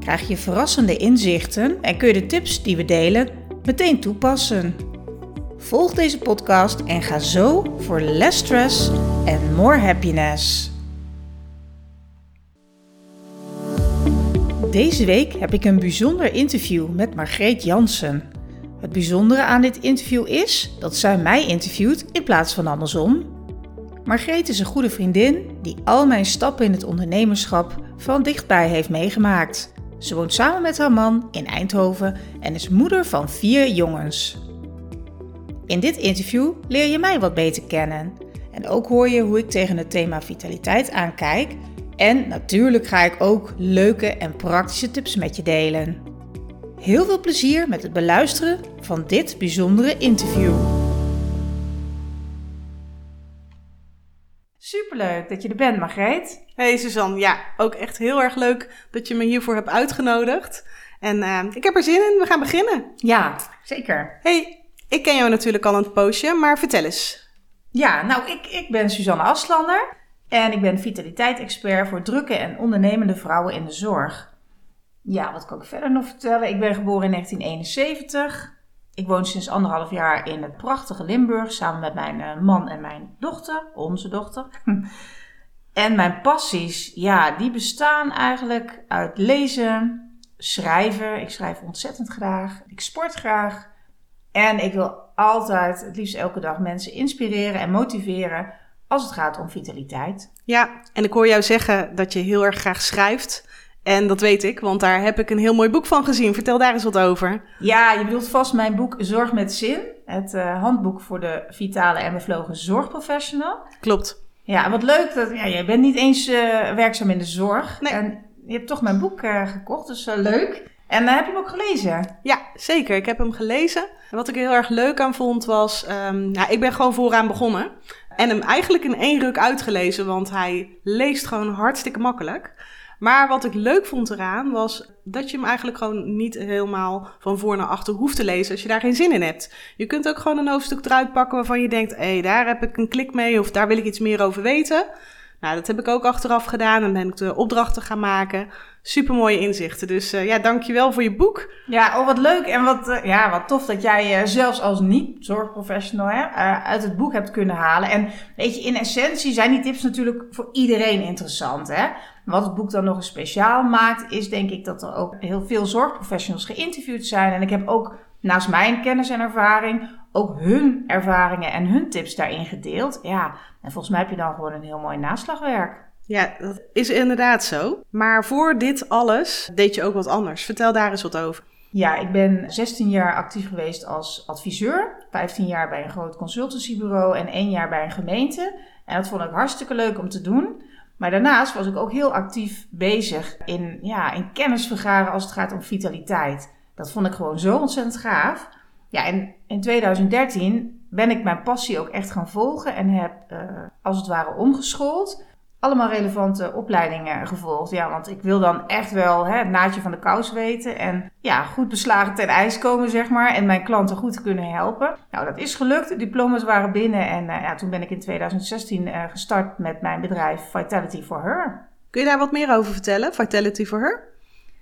krijg je verrassende inzichten en kun je de tips die we delen meteen toepassen. Volg deze podcast en ga zo voor less stress en more happiness. Deze week heb ik een bijzonder interview met Margreet Jansen. Het bijzondere aan dit interview is dat zij mij interviewt in plaats van andersom. Margreet is een goede vriendin die al mijn stappen in het ondernemerschap van dichtbij heeft meegemaakt. Ze woont samen met haar man in Eindhoven en is moeder van vier jongens. In dit interview leer je mij wat beter kennen. En ook hoor je hoe ik tegen het thema vitaliteit aankijk. En natuurlijk ga ik ook leuke en praktische tips met je delen. Heel veel plezier met het beluisteren van dit bijzondere interview. Superleuk dat je er bent, Margreet. Hey Suzanne, ja, ook echt heel erg leuk dat je me hiervoor hebt uitgenodigd. En uh, ik heb er zin in, we gaan beginnen. Ja, zeker. Hey, ik ken jou natuurlijk al een poosje, maar vertel eens. Ja, nou, ik, ik ben Suzanne Aslander en ik ben vitaliteit-expert voor drukke en ondernemende vrouwen in de zorg. Ja, wat kan ik verder nog vertellen? Ik ben geboren in 1971. Ik woon sinds anderhalf jaar in het prachtige Limburg samen met mijn eh, man en mijn dochter, onze dochter. En mijn passies, ja, die bestaan eigenlijk uit lezen, schrijven. Ik schrijf ontzettend graag. Ik sport graag. En ik wil altijd, het liefst elke dag, mensen inspireren en motiveren als het gaat om vitaliteit. Ja, en ik hoor jou zeggen dat je heel erg graag schrijft. En dat weet ik, want daar heb ik een heel mooi boek van gezien. Vertel daar eens wat over. Ja, je bedoelt vast mijn boek Zorg met Zin. Het uh, handboek voor de vitale en bevlogen zorgprofessional. Klopt. Ja, wat leuk. Dat, ja, jij bent niet eens uh, werkzaam in de zorg. Nee. En je hebt toch mijn boek uh, gekocht, dus leuk. En heb je hem ook gelezen? Ja, zeker. Ik heb hem gelezen. En wat ik heel erg leuk aan vond was... Um, nou, ik ben gewoon vooraan begonnen. En hem eigenlijk in één ruk uitgelezen, want hij leest gewoon hartstikke makkelijk. Maar wat ik leuk vond eraan was dat je hem eigenlijk gewoon niet helemaal van voor naar achter hoeft te lezen als je daar geen zin in hebt. Je kunt ook gewoon een hoofdstuk eruit pakken waarvan je denkt: hé, hey, daar heb ik een klik mee of daar wil ik iets meer over weten. Nou, dat heb ik ook achteraf gedaan en ben ik de opdrachten gaan maken. Super mooie inzichten. Dus uh, ja, dankjewel voor je boek. Ja, oh wat leuk en wat, uh, ja, wat tof dat jij uh, zelfs als niet-zorgprofessional uit het boek hebt kunnen halen. En weet je, in essentie zijn die tips natuurlijk voor iedereen interessant. Hè? Wat het boek dan nog eens speciaal maakt, is denk ik dat er ook heel veel zorgprofessionals geïnterviewd zijn. En ik heb ook naast mijn kennis en ervaring ook hun ervaringen en hun tips daarin gedeeld. Ja, en volgens mij heb je dan gewoon een heel mooi naslagwerk. Ja, dat is inderdaad zo. Maar voor dit alles deed je ook wat anders. Vertel daar eens wat over. Ja, ik ben 16 jaar actief geweest als adviseur. 15 jaar bij een groot consultancybureau en 1 jaar bij een gemeente. En dat vond ik hartstikke leuk om te doen. Maar daarnaast was ik ook heel actief bezig in, ja, in kennis vergaren als het gaat om vitaliteit. Dat vond ik gewoon zo ontzettend gaaf. Ja, en in 2013 ben ik mijn passie ook echt gaan volgen en heb uh, als het ware omgeschoold. Allemaal relevante opleidingen gevolgd. Ja, want ik wil dan echt wel hè, het naadje van de kous weten. En ja, goed beslagen ten ijs komen, zeg maar. En mijn klanten goed kunnen helpen. Nou, dat is gelukt. De diploma's waren binnen. En uh, ja, toen ben ik in 2016 uh, gestart met mijn bedrijf Vitality for Her. Kun je daar wat meer over vertellen? Vitality for Her?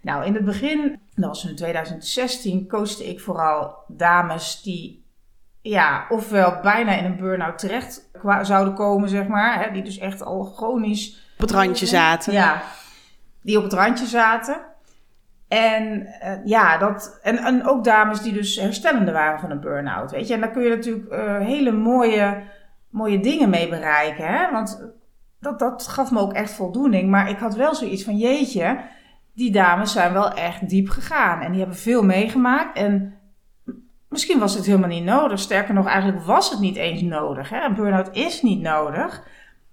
Nou, in het begin, dat was in 2016, coachte ik vooral dames die, ja, ofwel bijna in een burn-out terecht zouden komen, zeg maar. Hè, die dus echt al chronisch... Op het randje zaten. Ja, die op het randje zaten. En uh, ja, dat, en, en ook dames die dus herstellende waren van een burn-out, weet je. En daar kun je natuurlijk uh, hele mooie, mooie dingen mee bereiken, hè. Want dat, dat gaf me ook echt voldoening. Maar ik had wel zoiets van, jeetje die dames zijn wel echt diep gegaan. En die hebben veel meegemaakt. En misschien was het helemaal niet nodig. Sterker nog, eigenlijk was het niet eens nodig. Hè? Een burn-out is niet nodig.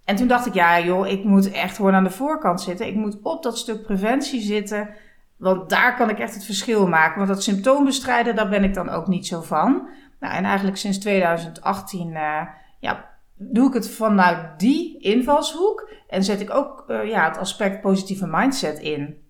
En toen dacht ik, ja joh, ik moet echt gewoon aan de voorkant zitten. Ik moet op dat stuk preventie zitten. Want daar kan ik echt het verschil maken. Want dat symptoombestrijden, daar ben ik dan ook niet zo van. Nou, en eigenlijk sinds 2018 uh, ja, doe ik het vanuit die invalshoek. En zet ik ook uh, ja, het aspect positieve mindset in.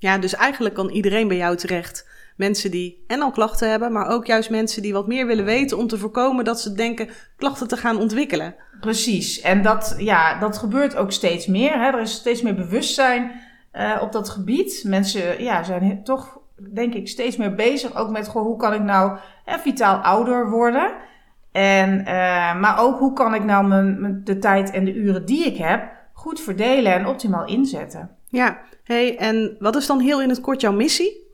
Ja, dus eigenlijk kan iedereen bij jou terecht. Mensen die en al klachten hebben, maar ook juist mensen die wat meer willen weten om te voorkomen dat ze denken klachten te gaan ontwikkelen. Precies, en dat, ja, dat gebeurt ook steeds meer. Hè. Er is steeds meer bewustzijn uh, op dat gebied. Mensen ja, zijn toch, denk ik, steeds meer bezig ook met goh, hoe kan ik nou hè, vitaal ouder worden. En, uh, maar ook hoe kan ik nou mijn, de tijd en de uren die ik heb goed verdelen en optimaal inzetten. Ja, hey, en wat is dan heel in het kort jouw missie?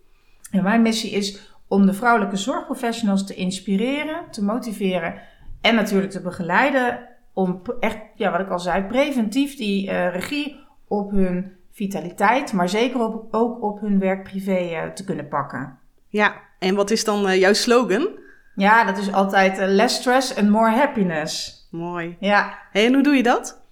En mijn missie is om de vrouwelijke zorgprofessionals te inspireren, te motiveren en natuurlijk te begeleiden om echt, ja, wat ik al zei, preventief die uh, regie op hun vitaliteit, maar zeker op, ook op hun werk-privé uh, te kunnen pakken. Ja, en wat is dan uh, jouw slogan? Ja, dat is altijd less stress and more happiness. Mooi. Ja. Hey, en hoe doe je dat?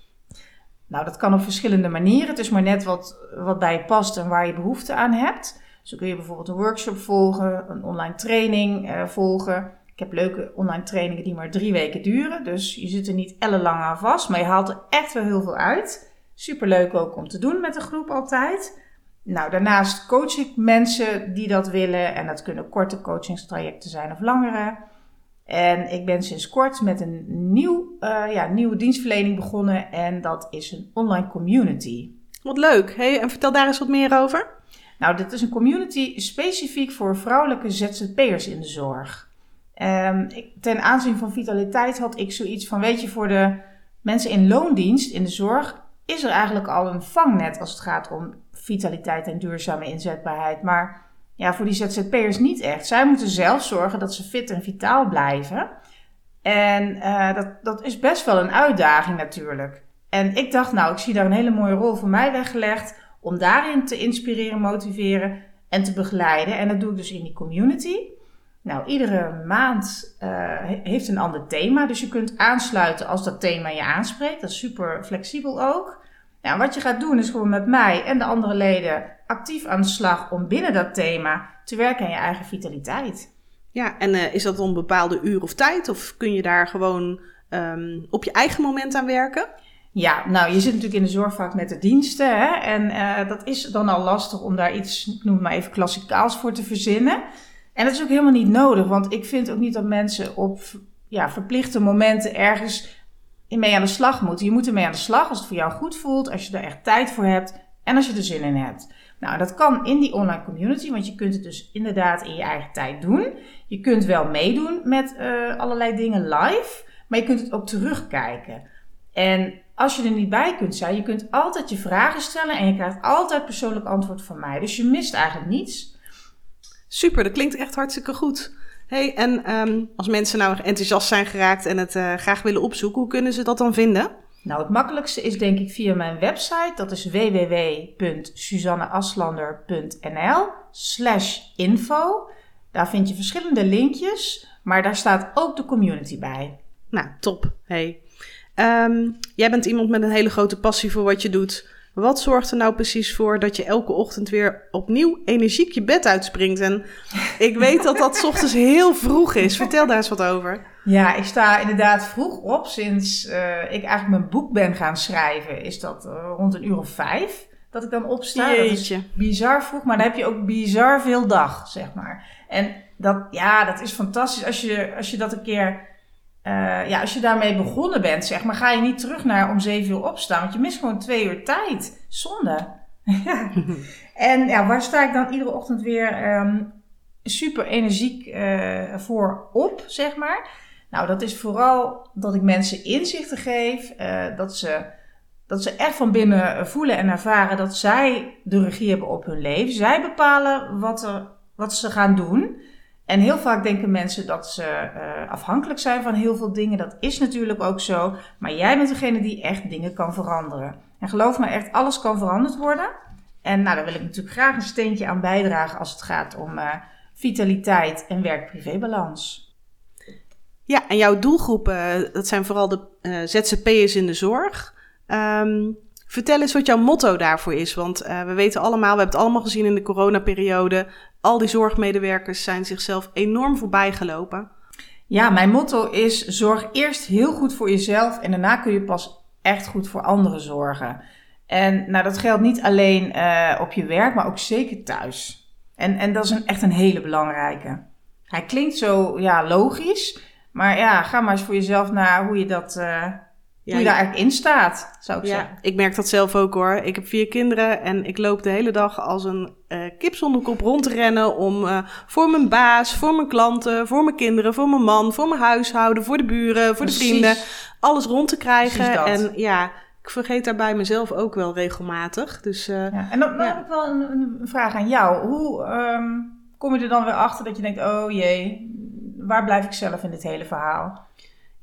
Nou, dat kan op verschillende manieren. Het is maar net wat, wat bij je past en waar je behoefte aan hebt. Zo kun je bijvoorbeeld een workshop volgen, een online training uh, volgen. Ik heb leuke online trainingen die maar drie weken duren. Dus je zit er niet ellenlang aan vast, maar je haalt er echt wel heel veel uit. Superleuk ook om te doen met een groep altijd. Nou, daarnaast coach ik mensen die dat willen. En dat kunnen korte coachingstrajecten zijn of langere. En ik ben sinds kort met een nieuw, uh, ja, nieuwe dienstverlening begonnen. En dat is een online community. Wat leuk. Hey, en vertel daar eens wat meer over. Nou, dit is een community specifiek voor vrouwelijke ZZP'ers in de zorg. Um, ik, ten aanzien van vitaliteit had ik zoiets van, weet je, voor de mensen in loondienst in de zorg is er eigenlijk al een vangnet als het gaat om vitaliteit en duurzame inzetbaarheid. Maar ja, voor die ZZP'ers niet echt. Zij moeten zelf zorgen dat ze fit en vitaal blijven. En uh, dat, dat is best wel een uitdaging natuurlijk. En ik dacht, nou, ik zie daar een hele mooie rol voor mij weggelegd om daarin te inspireren, motiveren en te begeleiden. En dat doe ik dus in die community. Nou, iedere maand uh, heeft een ander thema. Dus je kunt aansluiten als dat thema je aanspreekt. Dat is super flexibel ook. Nou, wat je gaat doen is gewoon met mij en de andere leden actief aan de slag om binnen dat thema te werken aan je eigen vitaliteit. Ja, en uh, is dat om een bepaalde uur of tijd? Of kun je daar gewoon um, op je eigen moment aan werken? Ja, nou, je zit natuurlijk in de zorg vaak met de diensten. Hè? En uh, dat is dan al lastig om daar iets, ik noem het maar even klassikaals voor te verzinnen. En dat is ook helemaal niet nodig, want ik vind ook niet dat mensen op ja, verplichte momenten ergens mee aan de slag moeten. Je moet ermee aan de slag als het voor jou goed voelt, als je er echt tijd voor hebt en als je er zin in hebt. Nou, dat kan in die online community, want je kunt het dus inderdaad in je eigen tijd doen. Je kunt wel meedoen met uh, allerlei dingen live, maar je kunt het ook terugkijken. En als je er niet bij kunt zijn, je kunt altijd je vragen stellen en je krijgt altijd persoonlijk antwoord van mij. Dus je mist eigenlijk niets. Super, dat klinkt echt hartstikke goed. Hey, en um, als mensen nou enthousiast zijn geraakt en het uh, graag willen opzoeken, hoe kunnen ze dat dan vinden? Nou, het makkelijkste is denk ik via mijn website. Dat is www.suzanneaslander.nl slash info. Daar vind je verschillende linkjes, maar daar staat ook de community bij. Nou, top. Hey. Um, jij bent iemand met een hele grote passie voor wat je doet. Wat zorgt er nou precies voor dat je elke ochtend weer opnieuw energiek je bed uitspringt? En ik weet dat dat s ochtends heel vroeg is. Vertel daar eens wat over. Ja, ik sta inderdaad vroeg op. Sinds uh, ik eigenlijk mijn boek ben gaan schrijven, is dat uh, rond een uur of vijf dat ik dan opsta. Jeetje. Dat is bizar vroeg, maar dan heb je ook bizar veel dag, zeg maar. En dat, ja, dat is fantastisch als je, als je dat een keer uh, ja, als je daarmee begonnen bent, zeg maar, ga je niet terug naar om zeven uur opstaan. Want je mist gewoon twee uur tijd. Zonde. en ja, waar sta ik dan iedere ochtend weer um, super energiek uh, voor op, zeg maar? Nou, dat is vooral dat ik mensen inzichten geef. Uh, dat, ze, dat ze echt van binnen voelen en ervaren dat zij de regie hebben op hun leven. Zij bepalen wat, er, wat ze gaan doen. En heel vaak denken mensen dat ze uh, afhankelijk zijn van heel veel dingen. Dat is natuurlijk ook zo. Maar jij bent degene die echt dingen kan veranderen. En geloof me, echt alles kan veranderd worden. En nou, daar wil ik natuurlijk graag een steentje aan bijdragen als het gaat om uh, vitaliteit en werk-privé-balans. Ja, en jouw doelgroepen, dat zijn vooral de ZZP'ers in de zorg. Um, Vertel eens wat jouw motto daarvoor is. Want we weten allemaal, we hebben het allemaal gezien in de coronaperiode. Al die zorgmedewerkers zijn zichzelf enorm voorbijgelopen. Ja, mijn motto is: zorg eerst heel goed voor jezelf en daarna kun je pas echt goed voor anderen zorgen. En nou, dat geldt niet alleen uh, op je werk, maar ook zeker thuis. En, en dat is een, echt een hele belangrijke. Hij klinkt zo ja, logisch, maar ja, ga maar eens voor jezelf naar hoe je dat. Uh, hoe je daar eigenlijk in staat, zou ik zeggen. Ik merk dat zelf ook hoor. Ik heb vier kinderen en ik loop de hele dag als een uh, kip zonder kop rond te rennen om uh, voor mijn baas, voor mijn klanten, voor mijn kinderen, voor mijn man, voor mijn huishouden, voor de buren, voor de vrienden, alles rond te krijgen. En ja, ik vergeet daarbij mezelf ook wel regelmatig. Dus, uh, ja. En dan, dan heb ik wel een, een, vraag aan jou. Hoe um, kom je er dan weer achter dat je denkt, oh jee, waar blijf ik zelf in dit hele verhaal?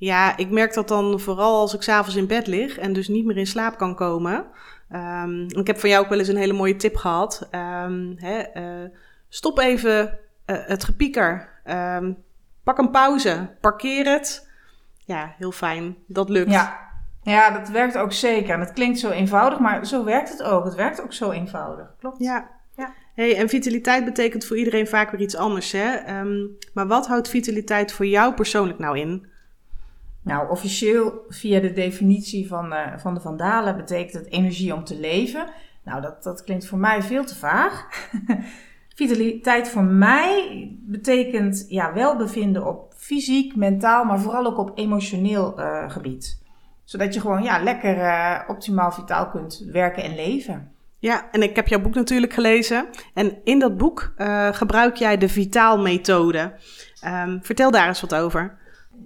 Ja, ik merk dat dan vooral als ik s'avonds in bed lig en dus niet meer in slaap kan komen. Um, ik heb van jou ook wel eens een hele mooie tip gehad. Um, hè, uh, stop even uh, het gepieker. Um, pak een pauze. Parkeer het. Ja, heel fijn. Dat lukt. Ja. ja, dat werkt ook zeker. En het klinkt zo eenvoudig, maar zo werkt het ook. Het werkt ook zo eenvoudig. Klopt. Ja. ja. Hey, en vitaliteit betekent voor iedereen vaak weer iets anders. Hè? maar wat houdt vitaliteit voor jou persoonlijk nou in? Nou, officieel via de definitie van, uh, van de Vandalen betekent het energie om te leven. Nou, dat, dat klinkt voor mij veel te vaag. Vitaliteit voor mij betekent ja, welbevinden op fysiek, mentaal, maar vooral ook op emotioneel uh, gebied. Zodat je gewoon ja, lekker uh, optimaal vitaal kunt werken en leven. Ja, en ik heb jouw boek natuurlijk gelezen. En in dat boek gebruik jij de Vitaal-methode. Um, vertel daar eens wat over.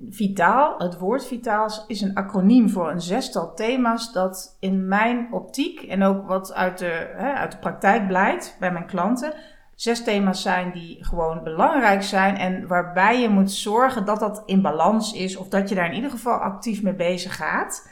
Vitaal, het woord vitaal is een acroniem voor een zestal thema's dat in mijn optiek en ook wat uit de, hè, uit de praktijk blijkt bij mijn klanten, zes thema's zijn die gewoon belangrijk zijn en waarbij je moet zorgen dat dat in balans is of dat je daar in ieder geval actief mee bezig gaat.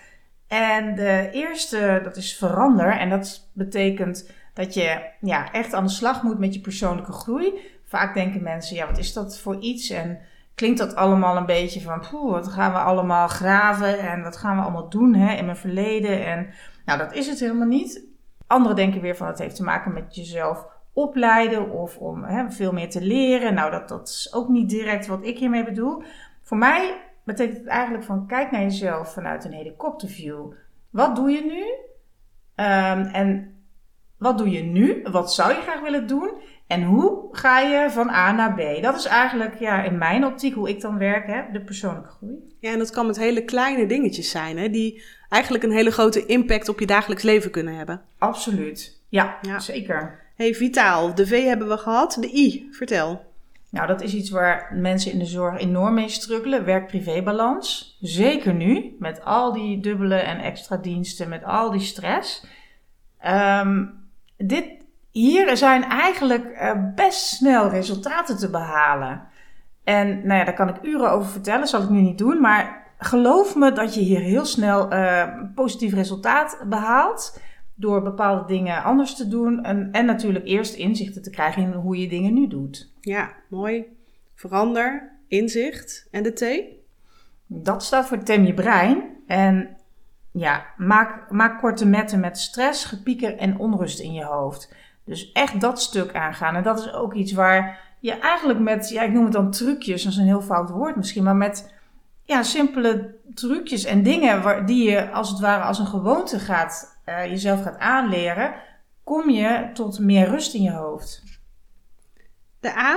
En de eerste, dat is verander en dat betekent dat je ja, echt aan de slag moet met je persoonlijke groei. Vaak denken mensen, ja, wat is dat voor iets? En klinkt dat allemaal een beetje van, poeh, wat gaan we allemaal graven en wat gaan we allemaal doen hè, in mijn verleden. En nou, dat is het helemaal niet. Anderen denken weer van, het heeft te maken met jezelf opleiden of om hè, veel meer te leren. Nou, dat, dat is ook niet direct wat ik hiermee bedoel. Voor mij betekent het eigenlijk van, kijk naar jezelf vanuit een helikopterview. Wat doe je nu? Um, en wat doe je nu? Wat zou je graag willen doen? En hoe ga je van A naar B? Dat is eigenlijk ja, in mijn optiek hoe ik dan werk, hè, de persoonlijke groei. Ja, en dat kan met hele kleine dingetjes zijn, hè, die eigenlijk een hele grote impact op je dagelijks leven kunnen hebben. Absoluut, ja, ja. zeker. hey, vitaal, de V hebben we gehad, de I, vertel. Nou, dat is iets waar mensen in de zorg enorm mee struggelen, werk-privé-balans. Zeker nu, met al die dubbele en extra diensten, met al die stress. Um, dit hier zijn eigenlijk uh, best snel resultaten te behalen. En nou ja, daar kan ik uren over vertellen, zal ik nu niet doen. Maar geloof me dat je hier heel snel uh, positief resultaat behaalt. Door bepaalde dingen anders te doen. En, en natuurlijk eerst inzichten te krijgen in hoe je dingen nu doet. Ja, mooi. Verander, inzicht. En de T? Dat staat voor tem je brein. En ja, maak, maak korte metten met stress, gepieker en onrust in je hoofd. Dus echt dat stuk aangaan. En dat is ook iets waar je eigenlijk met, ja, ik noem het dan trucjes, dat is een heel fout woord misschien, maar met ja, simpele trucjes en dingen waar, die je als het ware als een gewoonte gaat, uh, jezelf gaat aanleren, kom je tot meer rust in je hoofd. De A?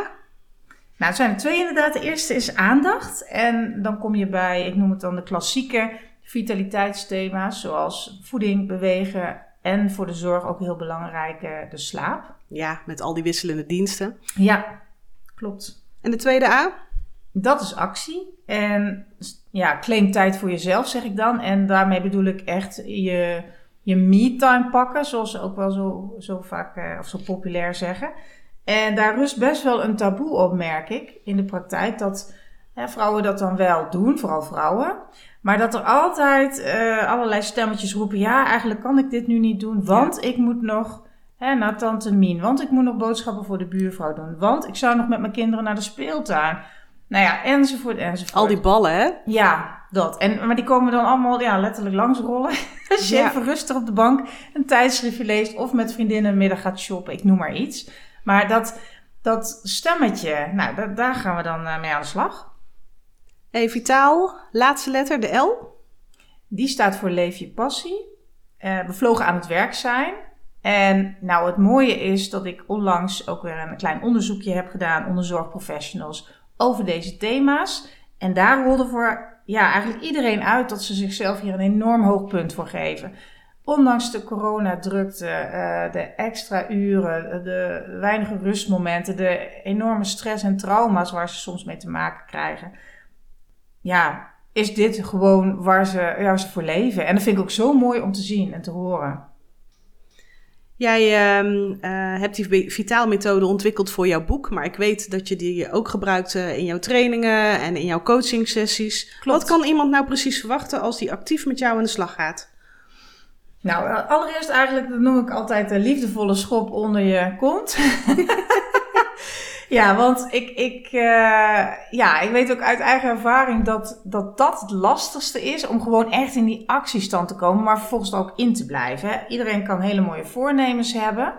Nou, het zijn er twee inderdaad. De eerste is aandacht. En dan kom je bij, ik noem het dan de klassieke vitaliteitsthema's, zoals voeding, bewegen, en voor de zorg ook heel belangrijk uh, de slaap. Ja, met al die wisselende diensten. Ja, klopt. En de tweede A? Dat is actie. En ja, claim tijd voor jezelf, zeg ik dan. En daarmee bedoel ik echt je, je me-time pakken, zoals ze ook wel zo, zo vaak uh, of zo populair zeggen. En daar rust best wel een taboe op, merk ik, in de praktijk. Dat hè, vrouwen dat dan wel doen, vooral vrouwen. Maar dat er altijd uh, allerlei stemmetjes roepen: ja, eigenlijk kan ik dit nu niet doen, want ik moet nog hè, naar tante Mien, want ik moet nog boodschappen voor de buurvrouw doen, want ik zou nog met mijn kinderen naar de speeltuin. Nou ja, enzovoort, enzovoort. Al die ballen, hè? Ja, dat. En, maar die komen dan allemaal ja, letterlijk langsrollen. Als je Ja. even rustig op de bank een tijdschriftje leest of met vriendinnen een middag gaat shoppen, ik noem maar iets. Maar dat, dat stemmetje, nou, da- daar gaan we dan eh, mee aan de slag. Hey, vitaal, laatste letter, de L. Die staat voor Leef je passie. Eh, bevlogen aan het werk zijn. En nou, het mooie is dat ik onlangs ook weer een klein onderzoekje heb gedaan onder zorgprofessionals over deze thema's. En daar rolde voor ja, eigenlijk iedereen uit dat ze zichzelf hier een enorm hoog punt voor geven. Ondanks de coronadrukte, eh de extra uren, de weinige rustmomenten, de enorme stress en trauma's waar ze soms mee te maken krijgen. Ja, is dit gewoon waar ze, waar ze voor leven. En dat vind ik ook zo mooi om te zien en te horen. Jij ehm, eh, hebt die Vitaal-methode ontwikkeld voor jouw boek, maar ik weet dat je die ook gebruikt in jouw trainingen en in jouw coachingsessies. Klopt. Wat kan iemand nou precies verwachten als die actief met jou aan de slag gaat? Nou, eh, allereerst eigenlijk, dat noem ik altijd de liefdevolle schop onder je kont. ja, want ik, ik, eh, ja, ik weet ook uit eigen ervaring dat, dat dat het lastigste is om gewoon echt in die actiestand te komen, maar vervolgens er ook in te blijven. Iedereen kan hele mooie voornemens hebben.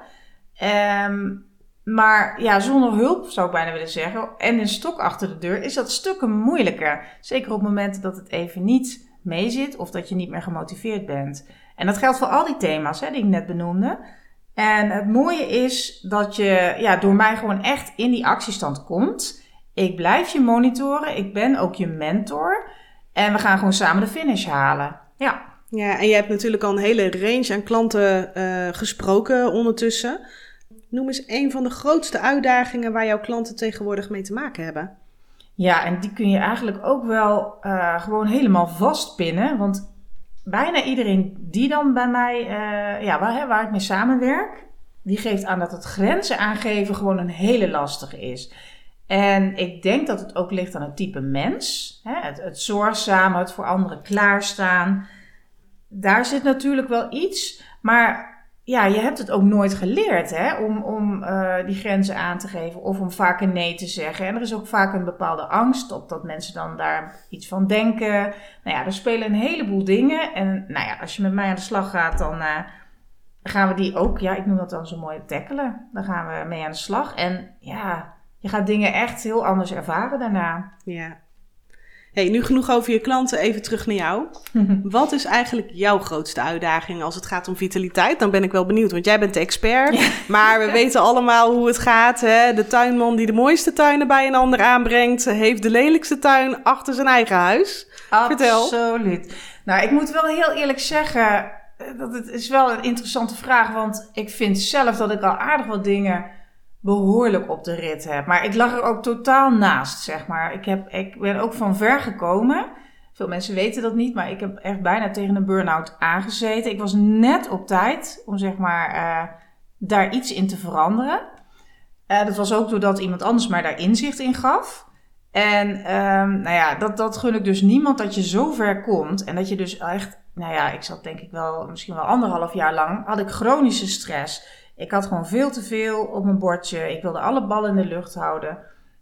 Ehm, maar ja, zonder hulp zou ik bijna willen zeggen, en een stok achter de deur, is dat stukken moeilijker. Zeker op momenten dat het even niet meezit of dat je niet meer gemotiveerd bent. En dat geldt voor al die thema's hè, die ik net benoemde. En het mooie is dat je ja, door mij gewoon echt in die actiestand komt. Ik blijf je monitoren, ik ben ook je mentor. En we gaan gewoon samen de finish halen. Ja. Ja, en je hebt natuurlijk al een hele range aan klanten eh, gesproken ondertussen. Noem eens een van de grootste uitdagingen waar jouw klanten tegenwoordig mee te maken hebben. Ja, en die kun je eigenlijk ook wel eh, gewoon helemaal vastpinnen. Want bijna iedereen die dan bij mij, eh, ja, waar, hè, waar ik mee samenwerk, die geeft aan dat het grenzen aangeven gewoon een hele lastige is. En ik denk dat het ook ligt aan het type mens. Hè? Het, het het voor anderen klaarstaan. Daar zit natuurlijk wel iets, maar ja, je hebt het ook nooit geleerd hè? om, om eh, die grenzen aan te geven of om vaker nee te zeggen. En er is ook vaak een bepaalde angst op dat mensen dan daar iets van denken. Nou ja, er spelen een heleboel dingen. En nou ja, als je met mij aan de slag gaat, dan eh, gaan we die ook, ja, ik noem dat dan zo mooi tackelen. Dan gaan we mee aan de slag. En ja, je gaat dingen echt heel anders ervaren daarna. Ja. Hey, nu genoeg over je klanten, even terug naar jou. Wat is eigenlijk jouw grootste uitdaging als het gaat om vitaliteit? Dan ben ik wel benieuwd, want jij bent de expert. Maar we weten allemaal hoe het gaat. Hè? De tuinman die de mooiste tuinen bij een ander aanbrengt, heeft de lelijkste tuin achter zijn eigen huis. Vertel. Absoluut. Nou, ik moet wel heel eerlijk zeggen, eh, dat het is wel een interessante vraag. Want ik vind zelf dat ik al aardig wat dingen behoorlijk op de rit heb. Maar ik lag er ook totaal naast, zeg maar. Ik, heb, ik ben ook van ver gekomen. Veel mensen weten dat niet, maar ik heb echt bijna tegen een burn-out aangezeten. Ik was net op tijd om zeg maar eh, daar iets in te veranderen. Eh, dat was ook doordat iemand anders mij daar inzicht in gaf. En ehm, nou ja, dat, dat gun ik dus niemand dat je zo ver komt. En dat je dus echt, nou ja, ik zat denk ik wel, misschien wel anderhalf jaar lang, had ik chronische stress. Ik had gewoon veel te veel op mijn bordje. Ik wilde alle ballen in de lucht houden.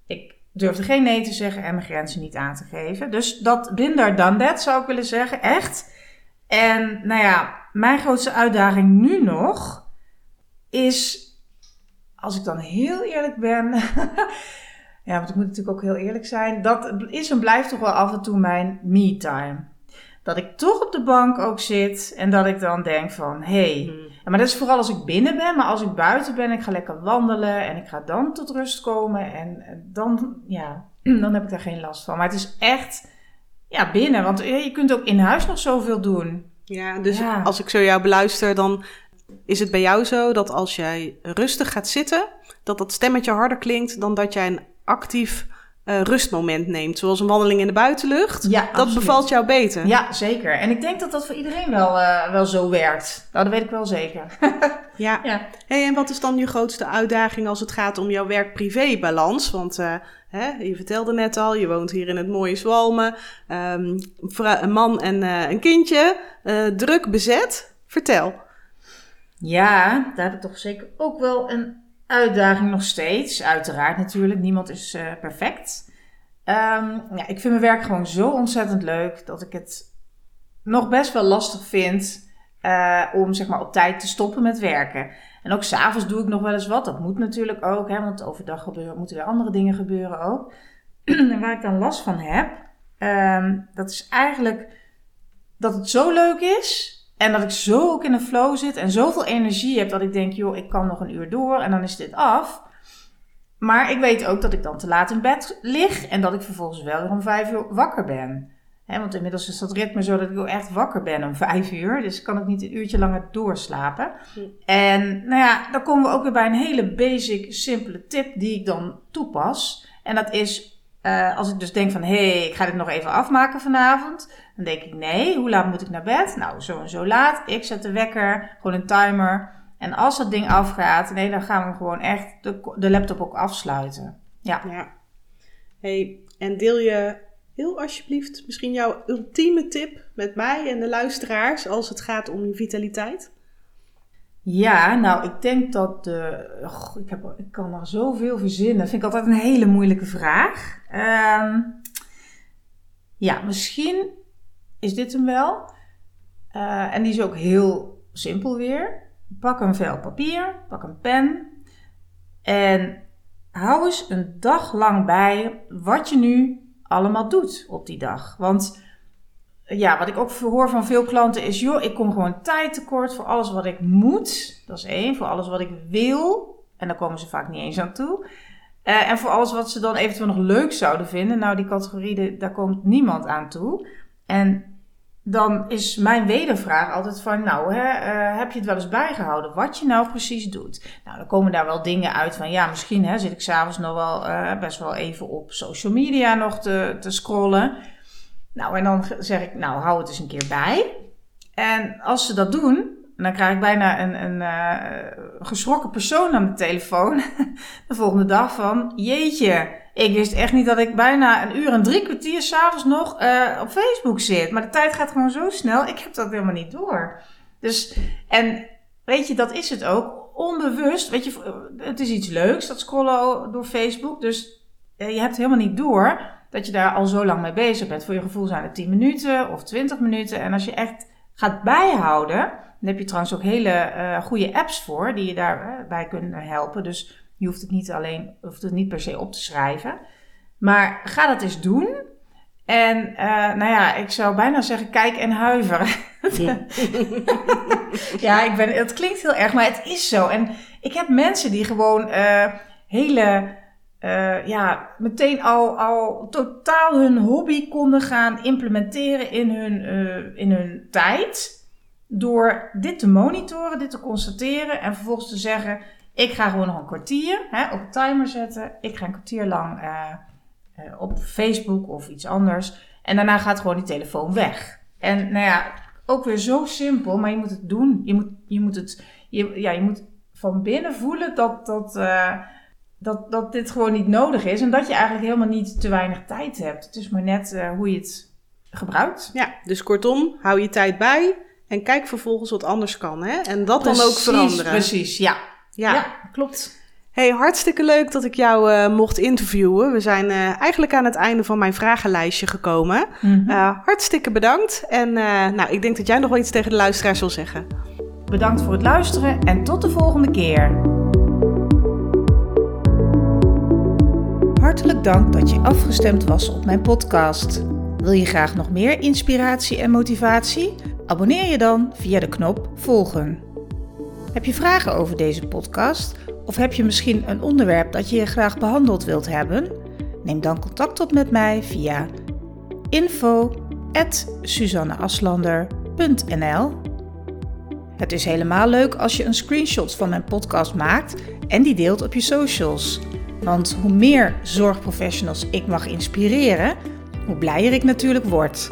Ik durfde geen nee te zeggen en mijn grenzen niet aan te geven. Dus dat binder dan dat zou ik willen zeggen, echt. En nou ja, mijn grootste uitdaging nu nog is, als ik dan heel eerlijk ben, ja, want ik moet natuurlijk ook heel eerlijk zijn, dat is en blijft toch wel af en toe mijn me-time. Dat ik toch op de bank ook zit en dat ik dan denk van, hé, hey, ja, maar dat is vooral als ik binnen ben, maar als ik buiten ben, ik ga lekker wandelen en ik ga dan tot rust komen en eh, dan, ja, dan heb ik daar geen last van. Maar het is echt, ja, binnen, want eh, je kunt ook in huis nog zoveel doen. Ja, dus Ja. als ik zo jou beluister, dan is het bij jou zo dat als jij rustig gaat zitten, dat dat stemmetje harder klinkt dan dat jij een actief eh, rustmoment neemt, zoals een wandeling in de buitenlucht. Ja, dat absoluut. bevalt jou beter. Ja, zeker. En ik denk dat dat voor iedereen wel, eh, wel zo werkt. Nou, dat weet ik wel zeker. Ja. ja. Hey, en wat is dan je grootste uitdaging als het gaat om jouw werk-privé-balans? Want eh, hè, je vertelde net al, je woont hier in het mooie Zwalmen. Ehm, een man en een kindje, druk bezet. Vertel. Ja, daar heb ik toch zeker ook wel een uitdaging nog steeds. Uiteraard natuurlijk, niemand is eh, perfect. Ehm, ja, ik vind mijn werk gewoon zo ontzettend leuk dat ik het nog best wel lastig vind eh, om zeg maar, op tijd te stoppen met werken. En ook s'avonds doe ik nog wel eens wat. Dat moet natuurlijk ook, hè, want overdag gebeuren, moeten weer andere dingen gebeuren ook. en waar ik dan last van heb, ehm, dat is eigenlijk dat het zo leuk is. En dat ik zo ook in een flow zit en zoveel energie heb dat ik denk, joh, ik kan nog een uur door en dan is dit af. Maar ik weet ook dat ik dan te laat in bed lig en dat ik vervolgens wel weer om vijf uur wakker ben. want inmiddels is dat ritme zo dat ik ook echt wakker ben om vijf uur. Dus kan ik niet een uurtje langer doorslapen. Hm. En nou ja, dan komen we ook weer bij een hele basic, simpele tip die ik dan toepas. En dat is uh, als ik dus denk van, hé, hey, ik ga dit nog even afmaken vanavond. Dan denk ik, nee, hoe laat moet ik naar bed? Nou, zo en zo laat. Ik zet de wekker, gewoon een timer. En als dat ding afgaat, nee, dan gaan we gewoon echt de, de laptop ook afsluiten. Ja. ja. hey, en deel je heel alsjeblieft misschien jouw ultieme tip met mij en de luisteraars als het gaat om je vitaliteit? Ja, nou, ik denk dat de. ik, heb, ik kan er zoveel verzinnen. Dat vind ik altijd een hele moeilijke vraag. Uh, ja, misschien is dit hem wel. Uh, en die is ook heel simpel weer. Pak een vel papier, pak een pen. En hou eens een dag lang bij wat je nu allemaal doet op die dag. Want ja, wat ik ook hoor van veel klanten is: joh, ik kom gewoon tijd tekort voor alles wat ik moet. Dat is één. Voor alles wat ik wil. En daar komen ze vaak niet eens aan toe. Uh, en voor alles wat ze dan eventueel nog leuk zouden vinden. Nou, die categorie, daar komt niemand aan toe. En dan is mijn wedervraag altijd van, nou, hè, uh, heb je het wel eens bijgehouden wat je nou precies doet? Nou, dan komen daar wel dingen uit van, ja, misschien hè, zit ik s'avonds nog wel uh, best wel even op social media nog te, te scrollen. Nou, en dan zeg ik, nou, hou het eens een keer bij. En als ze dat doen, dan krijg ik bijna een, een uh, geschrokken persoon aan de telefoon. de volgende dag van, jeetje, ik wist echt niet dat ik bijna een uur en drie kwartier s'avonds nog uh, op Facebook zit. Maar de tijd gaat gewoon zo snel, ik heb dat helemaal niet door. Dus, en weet je, dat is het ook. Onbewust, weet je, het is iets leuks, dat scrollen door Facebook. Dus je hebt helemaal niet door dat je daar al zo lang mee bezig bent. Voor je gevoel zijn het 10 minuten of 20 minuten. En als je echt gaat bijhouden, dan heb je trouwens ook hele uh, goede apps voor die je daarbij uh, kunnen helpen. Dus je hoeft het niet alleen, hoeft het niet per se op te schrijven. Maar ga dat eens doen. En uh, nou ja, ik zou bijna zeggen, kijk en huiver. Ja, ja ik ben, het klinkt heel erg, maar het is zo. En ik heb mensen die gewoon uh, hele uh, ja, meteen al, al totaal hun hobby konden gaan implementeren in hun, in hun tijd. Door dit te monitoren, dit te constateren en vervolgens te zeggen: Ik ga gewoon nog een kwartier hè, op timer zetten. Ik ga een kwartier lang uh, op Facebook of iets anders. En daarna gaat gewoon die telefoon weg. En nou ja, ook weer zo simpel, maar je moet het doen. Je moet, je moet het, je, ja, je moet van binnen voelen dat. dat dat, dat dit gewoon niet nodig is en dat je eigenlijk helemaal niet te weinig tijd hebt. Het is maar net hoe je het gebruikt. Ja, dus kortom, hou je tijd bij en kijk vervolgens wat anders kan. Hè? En dat precies, dan ook veranderen. Precies, ja. Ja, ja klopt. Hey, hartstikke leuk dat ik jou uh, mocht interviewen. We zijn uh, eigenlijk aan het einde van mijn vragenlijstje gekomen. Mm -hmm. hartstikke bedankt. En nou, ik denk dat jij nog wel iets tegen de luisteraars wil zeggen. Bedankt voor het luisteren en tot de volgende keer. Hartelijk dank dat je afgestemd was op mijn podcast. Wil je graag nog meer inspiratie en motivatie? Abonneer je dan via de knop volgen. Heb je vragen over deze podcast of heb je misschien een onderwerp dat je graag behandeld wilt hebben? Neem dan contact op met mij via info@suzanneaslander.nl. Het is helemaal leuk als je een screenshot van mijn podcast maakt en die deelt op je socials. Want hoe meer zorgprofessionals ik mag inspireren, hoe blijer ik natuurlijk word.